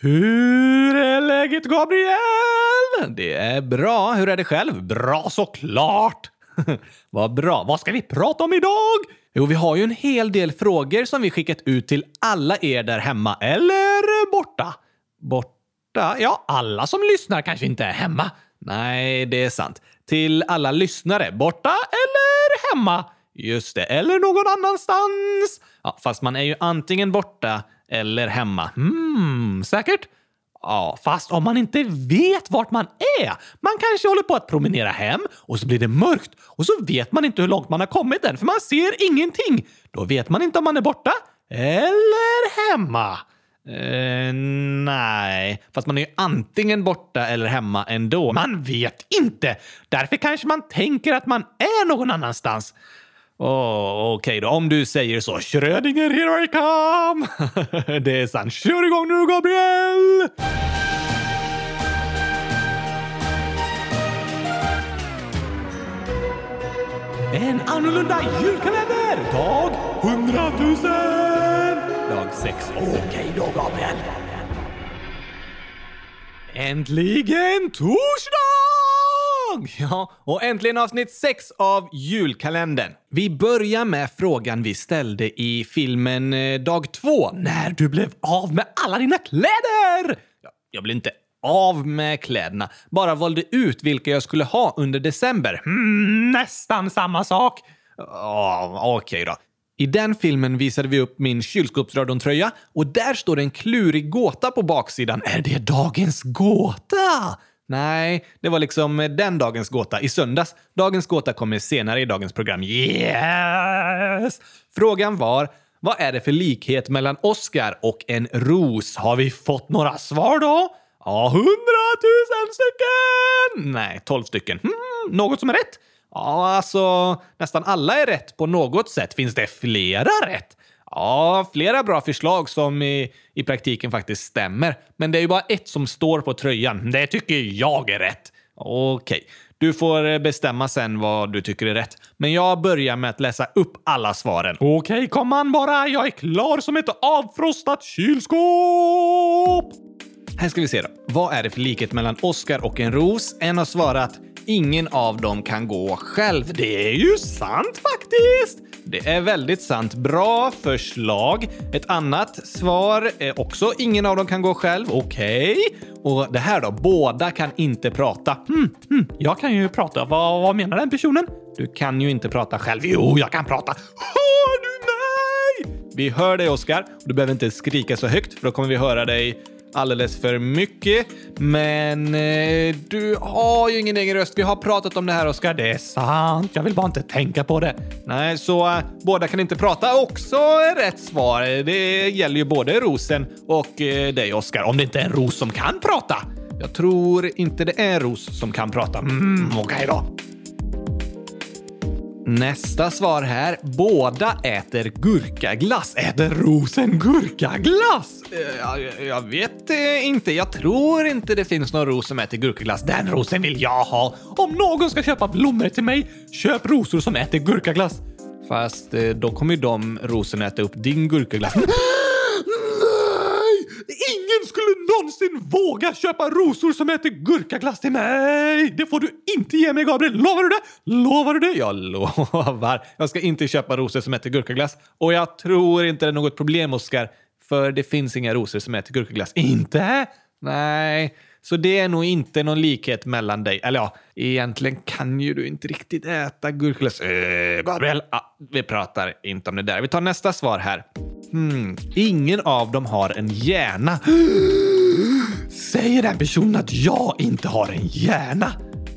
Hur är läget Gabriel? Det är bra. Hur är det själv? Bra såklart! Vad bra. Vad ska vi prata om idag? Jo, vi har ju en hel del frågor som vi skickat ut till alla er där hemma eller borta. Borta? Ja, alla som lyssnar kanske inte är hemma. Nej, det är sant. Till alla lyssnare, borta eller hemma? Just det, eller någon annanstans. Ja, fast man är ju antingen borta eller hemma. Hmm, säkert? Ja, fast om man inte vet vart man är. Man kanske håller på att promenera hem och så blir det mörkt och så vet man inte hur långt man har kommit än för man ser ingenting. Då vet man inte om man är borta eller hemma. Eh, nej, fast man är ju antingen borta eller hemma ändå. Man vet inte! Därför kanske man tänker att man är någon annanstans. Oh, Okej okay då, om du säger så. Schrödinger, here I come! det är sant. Kör igång nu, Gabriel! En annorlunda julkalender! Dag 100 000! Dag 6. Okej okay då, Gabriel. Äntligen torsdag! Ja, och äntligen avsnitt 6 av julkalendern. Vi börjar med frågan vi ställde i filmen eh, Dag 2, när du blev av med alla dina kläder! Jag blev inte av med kläderna, bara valde ut vilka jag skulle ha under december. Mm, nästan samma sak. Oh, Okej okay då. I den filmen visade vi upp min kylskåpsradontröja och där står en klurig gåta på baksidan. Är det dagens gåta? Nej, det var liksom eh, den dagens gåta i söndags. Dagens gåta kommer senare i dagens program. Yes! Frågan var, vad är det för likhet mellan Oscar och en ros? Har vi fått några svar då? Ja, hundratusen stycken! Nej, tolv stycken. Hmm, något som är rätt? Ja, alltså nästan alla är rätt på något sätt. Finns det flera rätt? Ja, flera bra förslag som i, i praktiken faktiskt stämmer. Men det är ju bara ett som står på tröjan. Det tycker jag är rätt. Okej, du får bestämma sen vad du tycker är rätt. Men jag börjar med att läsa upp alla svaren. Okej, kom an bara. Jag är klar som ett avfrostat kylskåp! Här ska vi se då. Vad är det för likhet mellan Oscar och en ros? En har svarat ingen av dem kan gå själv. Det är ju sant faktiskt! Det är väldigt sant. Bra förslag. Ett annat svar är också ingen av dem kan gå själv. Okej. Okay. Och det här då? Båda kan inte prata. Hmm, hmm. Jag kan ju prata. Vad, vad menar den personen? Du kan ju inte prata själv. Jo, jag kan prata. Hör du mig? Vi hör dig, Oskar. Du behöver inte skrika så högt, för då kommer vi höra dig alldeles för mycket. Men eh, du har ju ingen egen röst. Vi har pratat om det här, Oskar. Det är sant. Jag vill bara inte tänka på det. Nej, så eh, båda kan inte prata. Också är rätt svar. Det gäller ju både Rosen och eh, dig, Oskar. Om det inte är en ros som kan prata. Jag tror inte det är Ros som kan prata. Mm, Okej okay då. Nästa svar här. Båda äter gurkaglass. Äter rosen gurkaglass? Eh, jag, jag vet eh, inte. Jag tror inte det finns någon ros som äter gurkaglass. Den rosen vill jag ha. Om någon ska köpa blommor till mig, köp rosor som äter gurkaglass. Fast eh, då kommer ju de rosorna äta upp din gurkaglass. Ingen skulle någonsin våga köpa rosor som äter gurkaglass till mig! Det får du inte ge mig, Gabriel! Lovar du det? Lovar du det? Jag lovar. Jag ska inte köpa rosor som äter gurkaglass. Och jag tror inte det är något problem, Oskar. För det finns inga rosor som äter gurkaglass. Inte? Nej. Så det är nog inte någon likhet mellan dig. Eller ja, egentligen kan ju du inte riktigt äta gurkaglass. Äh, Gabriel, ah, vi pratar inte om det där. Vi tar nästa svar här. Hmm, ingen av dem har en hjärna. Säger den personen att jag inte har en hjärna?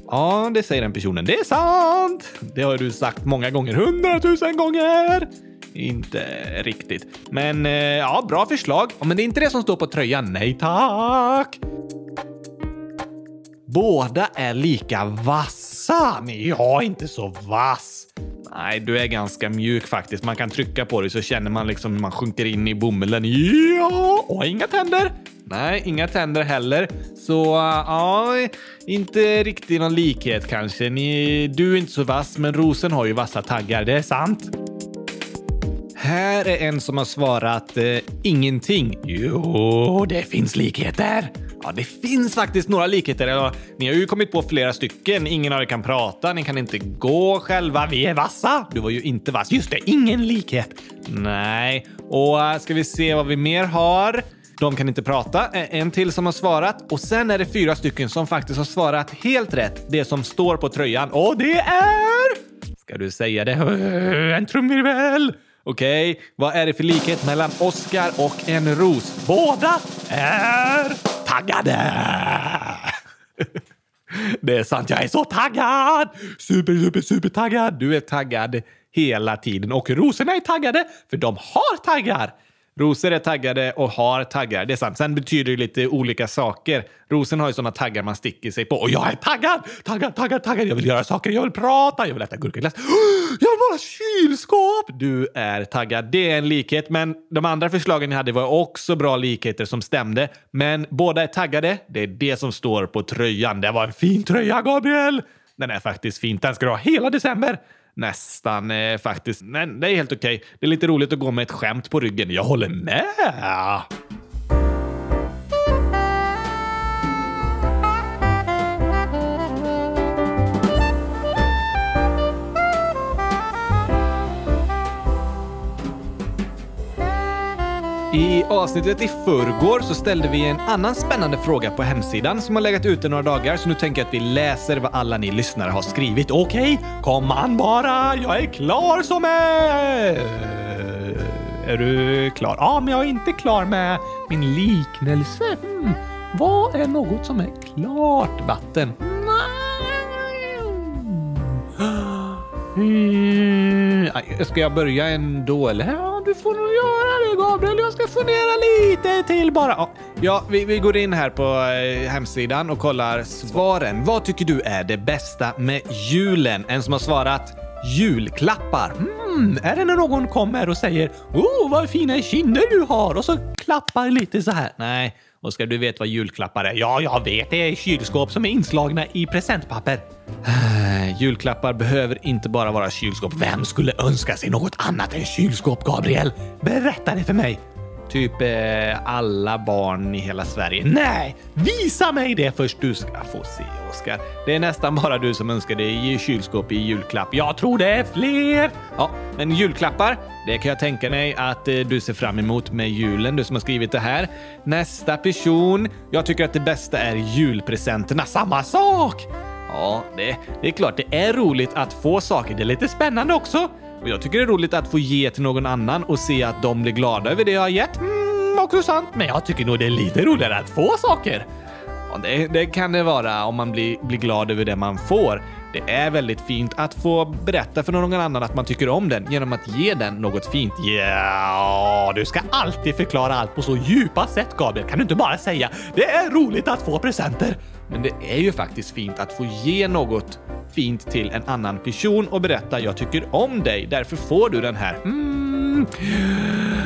Ja, det säger den personen. Det är sant! Det har du sagt många gånger. Hundratusen gånger! Inte riktigt. Men eh, ja, bra förslag. Men det är inte det som står på tröjan. Nej tack! Båda är lika vassa, men jag är inte så vass. Nej, du är ganska mjuk faktiskt. Man kan trycka på dig så känner man liksom hur man sjunker in i bomullen. Ja, och inga tänder. Nej, inga tänder heller. Så ja, inte riktigt någon likhet kanske. Ni, du är inte så vass, men rosen har ju vassa taggar. Det är sant. Här är en som har svarat eh, ingenting. Jo, det finns likheter. Ja, det finns faktiskt några likheter. Ja, ni har ju kommit på flera stycken. Ingen av er kan prata, ni kan inte gå själva. Vi är vassa. Du var ju inte vass. Just det, ingen likhet. Nej, och eh, ska vi se vad vi mer har? De kan inte prata. En till som har svarat och sen är det fyra stycken som faktiskt har svarat helt rätt. Det som står på tröjan och det är... Ska du säga det? En trumvirvel! Okej, okay. vad är det för likhet mellan Oscar och en ros? Båda är taggade! Det är sant, jag är så taggad! Super, super, super taggad! Du är taggad hela tiden och rosorna är taggade för de har taggar. Rosor är taggade och har taggar. Det är sant. Sen betyder det lite olika saker. Rosen har ju sådana taggar man sticker sig på. Och jag är taggad! Taggad, taggad, taggad. Jag vill göra saker. Jag vill prata. Jag vill äta gurkaglass. Jag vill måla kylskåp! Du är taggad. Det är en likhet. Men de andra förslagen ni hade var också bra likheter som stämde. Men båda är taggade. Det är det som står på tröjan. Det var en fin tröja, Gabriel! Den är faktiskt fin. Den ska du ha hela december nästan eh, faktiskt. Men det är helt okej. Okay. Det är lite roligt att gå med ett skämt på ryggen. Jag håller med! I avsnittet i förrgår så ställde vi en annan spännande fråga på hemsidan som har legat ute några dagar, så nu tänker jag att vi läser vad alla ni lyssnare har skrivit. Okej, okay, kom an bara! Jag är klar som är... Är du klar? Ja, men jag är inte klar med min liknelse. Mm. Vad är något som är klart vatten? Mm. Eh, ska jag börja ändå eller? Ja, du får nog göra det Gabriel. Jag ska fundera lite till bara. Ja, vi, vi går in här på eh, hemsidan och kollar svaren. Vad tycker du är det bästa med julen? En som har svarat julklappar. Mm, är det när någon kommer och säger “Oh, vad fina kinder du har” och så klappar lite så här? Nej, Oskar, du vet vad julklappar är? Ja, jag vet. Det är kylskåp som är inslagna i presentpapper. Julklappar behöver inte bara vara kylskåp. Vem skulle önska sig något annat än kylskåp, Gabriel? Berätta det för mig. Typ eh, alla barn i hela Sverige. Nej, visa mig det först. Du ska få se, Oskar. Det är nästan bara du som önskar dig kylskåp i julklapp. Jag tror det är fler. Ja, men julklappar, det kan jag tänka mig att eh, du ser fram emot med julen, du som har skrivit det här. Nästa person. Jag tycker att det bästa är julpresenterna. Samma sak! Ja, det, det är klart det är roligt att få saker. Det är lite spännande också. Och jag tycker det är roligt att få ge till någon annan och se att de blir glada över det jag har gett. Mm, också sant. Men jag tycker nog det är lite roligare att få saker. Ja, det, det, kan det vara om man blir, blir glad över det man får. Det är väldigt fint att få berätta för någon annan att man tycker om den genom att ge den något fint. Ja, du ska alltid förklara allt på så djupa sätt, Gabriel. Kan du inte bara säga det är roligt att få presenter? Men det är ju faktiskt fint att få ge något fint till en annan person och berätta jag tycker om dig, därför får du den här. Mm.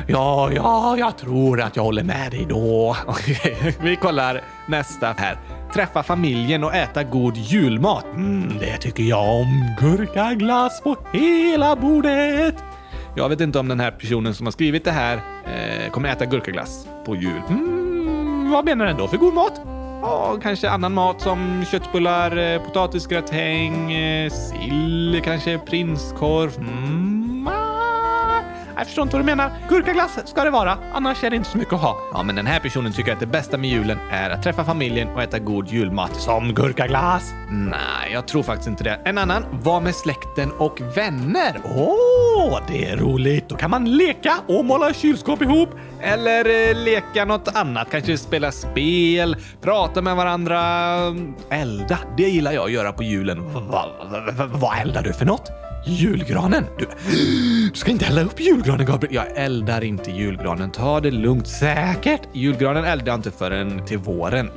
Ja, ja, jag tror att jag håller med dig då. Okej, vi kollar nästa här. Träffa familjen och äta god julmat. Mm, det tycker jag om. Gurkaglass på hela bordet. Jag vet inte om den här personen som har skrivit det här eh, kommer äta gurkaglass på jul. Mm, vad menar den då för god mat? Ja, kanske annan mat som köttbullar, eh, potatisgratäng, eh, sill, kanske prinskorv. Mm, jag förstår inte vad du menar. Gurkaglass ska det vara, annars är det inte så mycket att ha. Ja, men den här personen tycker att det bästa med julen är att träffa familjen och äta god julmat som gurkaglass. Nej, jag tror faktiskt inte det. En annan, var med släkten och vänner. Åh, oh, det är roligt. Då kan man leka och måla kylskåp ihop. Eller eh, leka något annat, kanske spela spel, prata med varandra, elda. Det gillar jag att göra på julen. Vad va, va, va, eldar du för något? Julgranen? Du, du ska inte elda upp julgranen, Gabriel. Jag eldar inte julgranen. Ta det lugnt. Säkert. Julgranen eldar jag inte förrän till våren.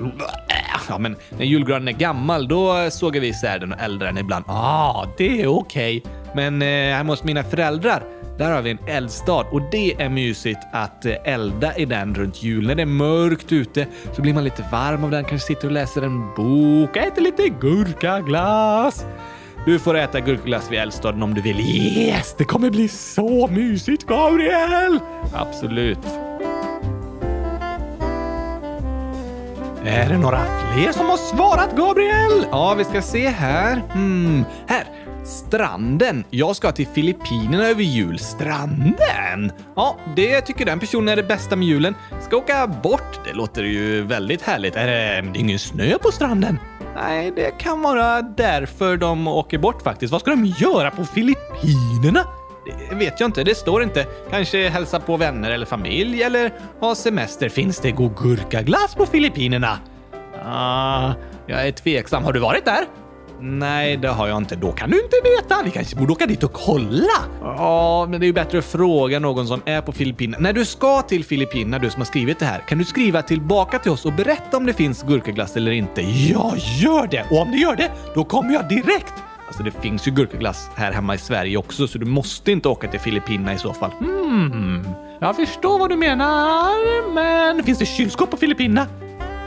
Ja, men när julgranen är gammal, då sågar vi isär den och eldar den ibland. Ah, det är okej. Okay. Men eh, hemma hos mina föräldrar, där har vi en eldstad och det är mysigt att eh, elda i den runt jul. När det är mörkt ute så blir man lite varm av den, kanske sitter och läser en bok, äter lite gurkaglass. Du får äta gurkaglass vid eldstaden om du vill. Yes! Det kommer bli så mysigt, Gabriel! Absolut. Är det några fler som har svarat, Gabriel? Ja, vi ska se här. Hmm, här. Stranden. Jag ska till Filippinerna över jul. Stranden? Ja, det tycker den personen är det bästa med julen. Ska åka bort. Det låter ju väldigt härligt. Är det, det är ingen snö på stranden? Nej, det kan vara därför de åker bort faktiskt. Vad ska de göra på Filippinerna? Det vet jag inte. Det står inte. Kanske hälsa på vänner eller familj eller ha semester. Finns det god gurkaglass på Filippinerna? Ah, jag är tveksam. Har du varit där? Nej, det har jag inte. Då kan du inte veta. Vi kanske borde åka dit och kolla. Ja, men det är ju bättre att fråga någon som är på Filippinerna. När du ska till Filippinerna, du som har skrivit det här, kan du skriva tillbaka till oss och berätta om det finns gurkaglass eller inte? Ja, gör det! Och om det gör det, då kommer jag direkt. Alltså det finns ju gurkaglass här hemma i Sverige också, så du måste inte åka till Filippinerna i så fall. Hmm, jag förstår vad du menar, men finns det kylskåp på Filippinerna?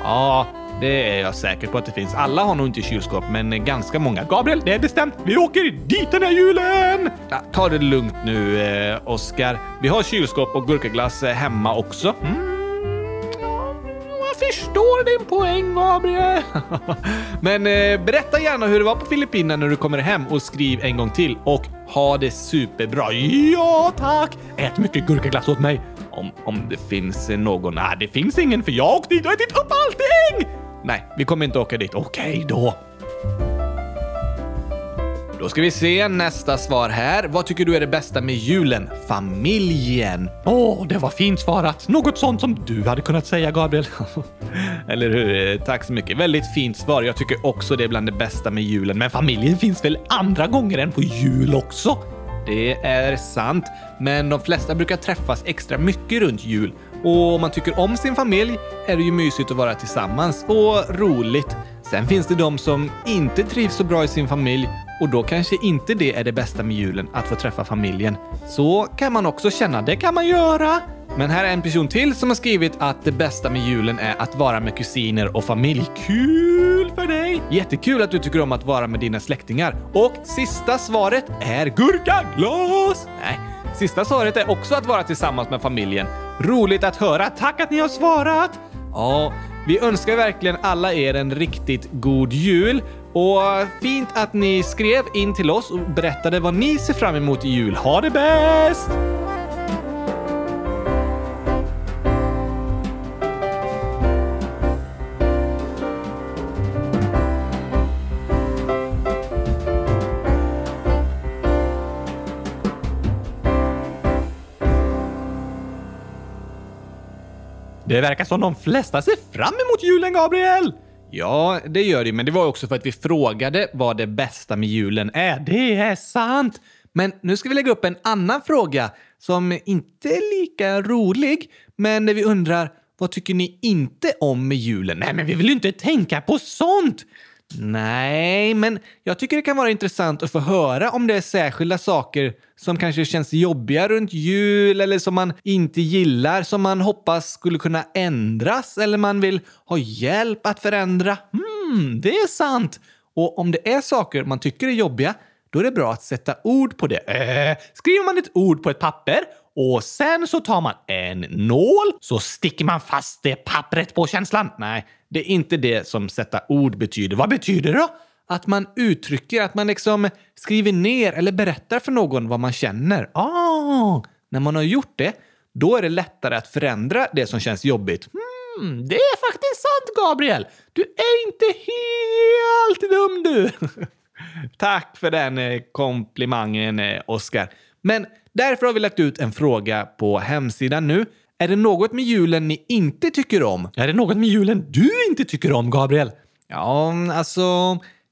Ja, det är jag säker på att det finns. Alla har nog inte kylskåp, men ganska många. Gabriel, det är bestämt. Vi åker dit den här julen! Ja, ta det lugnt nu, eh, Oskar. Vi har kylskåp och gurkaglass eh, hemma också. Mm. Jag förstår din poäng, Gabriel. men eh, berätta gärna hur det var på Filippinerna när du kommer hem och skriv en gång till och ha det superbra. Ja, tack! Ät mycket gurkaglass åt mig. Om, om det finns eh, någon. Nej, det finns ingen för jag har åkt dit och ätit upp allting! Nej, vi kommer inte åka dit. Okej då. Då ska vi se nästa svar här. Vad tycker du är det bästa med julen? Familjen. Åh, oh, det var fint svarat. Något sånt som du hade kunnat säga, Gabriel. Eller hur? Eh, tack så mycket. Väldigt fint svar. Jag tycker också det är bland det bästa med julen. Men familjen finns väl andra gånger än på jul också? Det är sant, men de flesta brukar träffas extra mycket runt jul och om man tycker om sin familj är det ju mysigt att vara tillsammans och roligt. Sen finns det de som inte trivs så bra i sin familj och då kanske inte det är det bästa med julen, att få träffa familjen. Så kan man också känna, det kan man göra. Men här är en person till som har skrivit att det bästa med julen är att vara med kusiner och familj. Kul för dig! Jättekul att du tycker om att vara med dina släktingar. Och sista svaret är gurkaglas! Nej, sista svaret är också att vara tillsammans med familjen. Roligt att höra. Tack att ni har svarat! Ja, vi önskar verkligen alla er en riktigt god jul. Och fint att ni skrev in till oss och berättade vad ni ser fram emot i jul. Ha det bäst! Det verkar som de flesta ser fram emot julen, Gabriel! Ja, det gör det, men det var också för att vi frågade vad det bästa med julen är. Det är sant! Men nu ska vi lägga upp en annan fråga som inte är lika rolig, men där vi undrar vad tycker ni inte om med julen? Nej, men vi vill ju inte tänka på sånt! Nej, men jag tycker det kan vara intressant att få höra om det är särskilda saker som kanske känns jobbiga runt jul eller som man inte gillar, som man hoppas skulle kunna ändras eller man vill ha hjälp att förändra. Hmm, det är sant! Och om det är saker man tycker är jobbiga, då är det bra att sätta ord på det. Äh, skriver man ett ord på ett papper och sen så tar man en nål så sticker man fast det pappret på känslan. Nej, det är inte det som sätta ord betyder. Vad betyder det då? Att man uttrycker, att man liksom skriver ner eller berättar för någon vad man känner. Ah, när man har gjort det, då är det lättare att förändra det som känns jobbigt. Mm, det är faktiskt sant, Gabriel. Du är inte helt dum du. Tack för den eh, komplimangen, eh, Oscar. Oskar. Men därför har vi lagt ut en fråga på hemsidan nu. Är det något med julen ni inte tycker om? Är det något med julen du inte tycker om, Gabriel? Ja, alltså...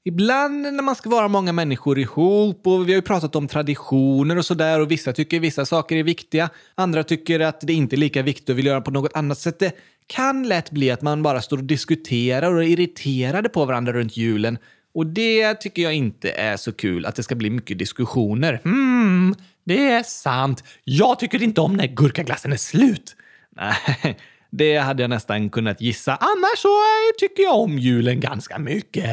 Ibland när man ska vara många människor ihop och vi har ju pratat om traditioner och sådär och vissa tycker vissa saker är viktiga. Andra tycker att det inte är lika viktigt och vill göra på något annat sätt. Det kan lätt bli att man bara står och diskuterar och är irriterade på varandra runt julen. Och det tycker jag inte är så kul, att det ska bli mycket diskussioner. Hmm, det är sant. Jag tycker inte om när gurkaglassen är slut. Nej, det hade jag nästan kunnat gissa. Annars så eh, tycker jag om julen ganska mycket.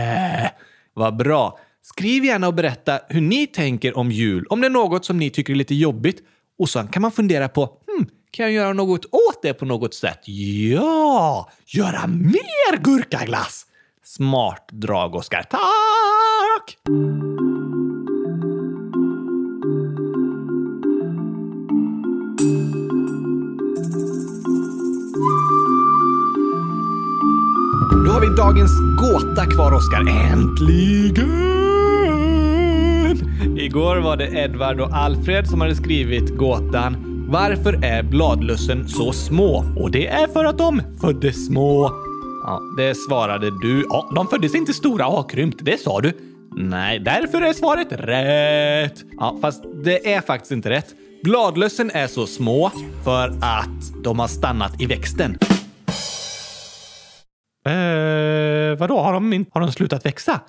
Vad bra. Skriv gärna och berätta hur ni tänker om jul, om det är något som ni tycker är lite jobbigt. Och sen kan man fundera på, hmm, kan jag göra något åt det på något sätt? Ja, göra mer gurkaglass! Smart drag, Oskar. Tack! Har vi dagens gåta kvar, Oskar. Äntligen! Igår var det Edvard och Alfred som hade skrivit gåtan Varför är bladlössen så små? Och det är för att de föddes små. Ja, det svarade du. Ja, de föddes inte stora och krympt, det sa du. Nej, därför är svaret rätt. Ja, fast det är faktiskt inte rätt. Bladlössen är så små för att de har stannat i växten. Eh, vadå? Har de, har de slutat växa?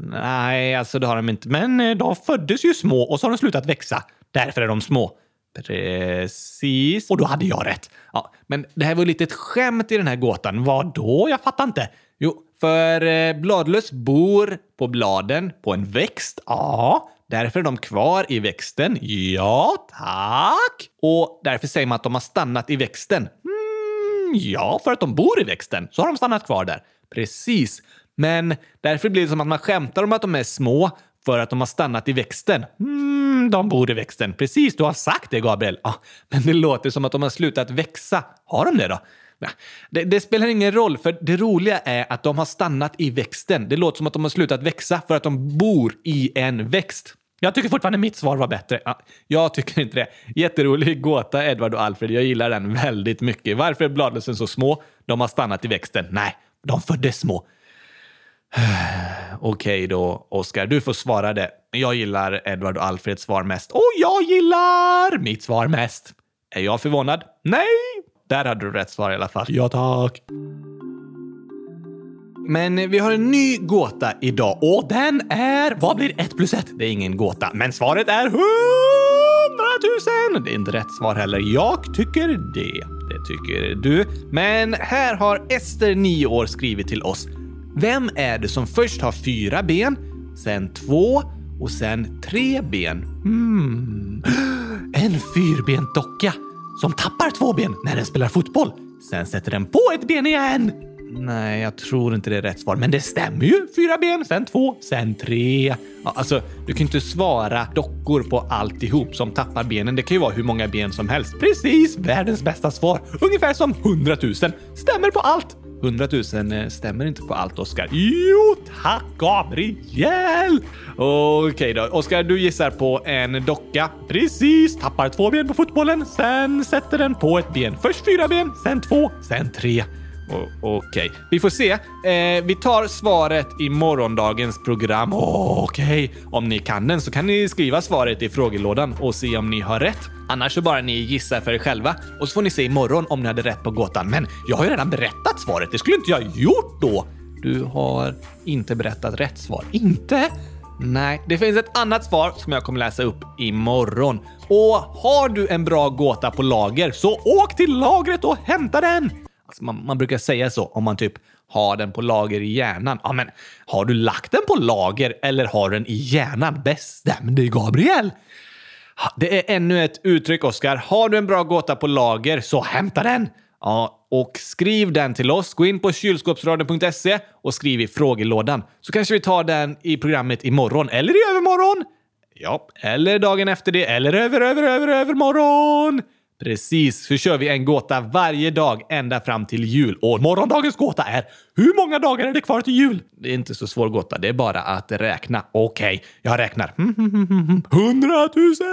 Nej, alltså det har de inte. Men eh, de föddes ju små och så har de slutat växa. Därför är de små. Precis. Och då hade jag rätt. Ja, men det här var lite ett skämt i den här gåtan. Vad då? Jag fattar inte. Jo, för eh, bladlöss bor på bladen på en växt. Ja, därför är de kvar i växten. Ja, tack. Och därför säger man att de har stannat i växten. Mm, ja, för att de bor i växten så har de stannat kvar där. Precis. Men därför blir det som att man skämtar om att de är små för att de har stannat i växten. Mm, de bor i växten. Precis, du har sagt det, Gabriel. Ja, men det låter som att de har slutat växa. Har de det då? Ja, det, det, spelar ingen roll, för det roliga är att de har stannat i växten. Det låter som att de har slutat växa för att de bor i en växt. Jag tycker fortfarande mitt svar var bättre. Ja, jag tycker inte det. Jätterolig gåta, Edvard och Alfred. Jag gillar den väldigt mycket. Varför är bladlössen så små? De har stannat i växten. Nej, de föddes små. Okej då, Oskar. Du får svara det. Jag gillar Edward och Alfreds svar mest. Och jag gillar mitt svar mest. Är jag förvånad? Nej! Där hade du rätt svar i alla fall. Ja, tack. Men vi har en ny gåta idag och den är... Vad blir ett plus ett? Det är ingen gåta, men svaret är hundratusen! Det är inte rätt svar heller. Jag tycker det. Det tycker du. Men här har Ester, 9 år, skrivit till oss. Vem är det som först har fyra ben, sen två och sen tre ben? Hmm. En fyrbent docka som tappar två ben när den spelar fotboll. Sen sätter den på ett ben igen. Nej, jag tror inte det är rätt svar, men det stämmer ju. Fyra ben, sen två, sen tre. Ja, alltså, du kan ju inte svara dockor på alltihop som tappar benen. Det kan ju vara hur många ben som helst. Precis, världens bästa svar. Ungefär som hundratusen. Stämmer på allt. Hundratusen eh, stämmer inte på allt, Oskar. Jo, tack Gabriel! Okej okay då. Oskar, du gissar på en docka. Precis, tappar två ben på fotbollen, sen sätter den på ett ben. Först fyra ben, sen två, sen tre. Okej, okay. vi får se. Eh, vi tar svaret i morgondagens program. Okej, okay. om ni kan den så kan ni skriva svaret i frågelådan och se om ni har rätt. Annars så bara ni gissar för er själva och så får ni se imorgon om ni hade rätt på gåtan. Men jag har ju redan berättat svaret. Det skulle inte jag gjort då. Du har inte berättat rätt svar. Inte? Nej, det finns ett annat svar som jag kommer läsa upp imorgon. Och har du en bra gåta på lager så åk till lagret och hämta den! Alltså man, man, brukar säga så om man typ har den på lager i hjärnan. Ja, men har du lagt den på lager eller har du den i hjärnan? Bestäm dig, Gabriel! Det är ännu ett uttryck, Oskar. Har du en bra gåta på lager så hämta den! Ja, och skriv den till oss. Gå in på kylskåpsradion.se och skriv i frågelådan. Så kanske vi tar den i programmet imorgon eller i övermorgon. Ja, eller dagen efter det eller över, över, över, övermorgon. Precis, så kör vi en gåta varje dag ända fram till jul. Och morgondagens gåta är hur många dagar är det kvar till jul? Det är inte så svår gåta, det är bara att räkna. Okej, okay, jag räknar. Mm, mm, mm, hundratusen!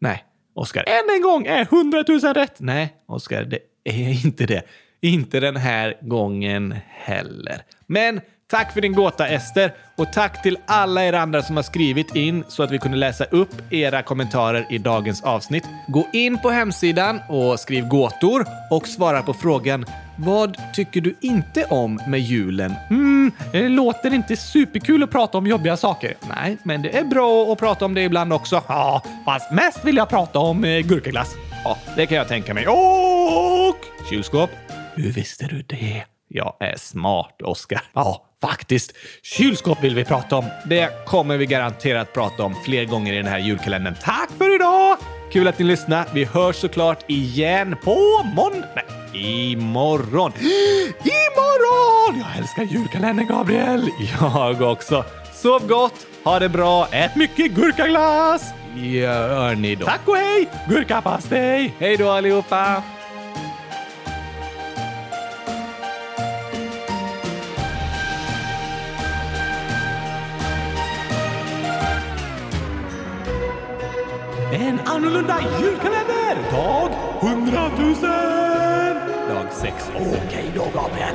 Nej, Oskar. Än en gång är hundratusen rätt. Nej, Oskar, det är inte det. Inte den här gången heller. Men Tack för din gåta Ester och tack till alla er andra som har skrivit in så att vi kunde läsa upp era kommentarer i dagens avsnitt. Gå in på hemsidan och skriv gåtor och svara på frågan vad tycker du inte om med julen? Hmm, det låter inte superkul att prata om jobbiga saker. Nej, men det är bra att prata om det ibland också. Ja, fast mest vill jag prata om eh, gurkaglass. Ja, det kan jag tänka mig. Och kylskåp. Hur visste du det? Jag är smart, Oskar. Ja, faktiskt. Kylskåp vill vi prata om. Det kommer vi garanterat prata om fler gånger i den här julkalendern. Tack för idag! Kul att ni lyssnade. Vi hörs såklart igen på måndag. Nej, imorgon. Imorgon! Jag älskar julkalendern, Gabriel. Jag också. Sov gott, ha det bra, ät mycket gurkaglass! Gör ni då. Tack och hej! Gurkapastej! Hej då allihopa! Annorlunda julkalender! Dag 100 000! Dag 6. Okej då, Gabriel.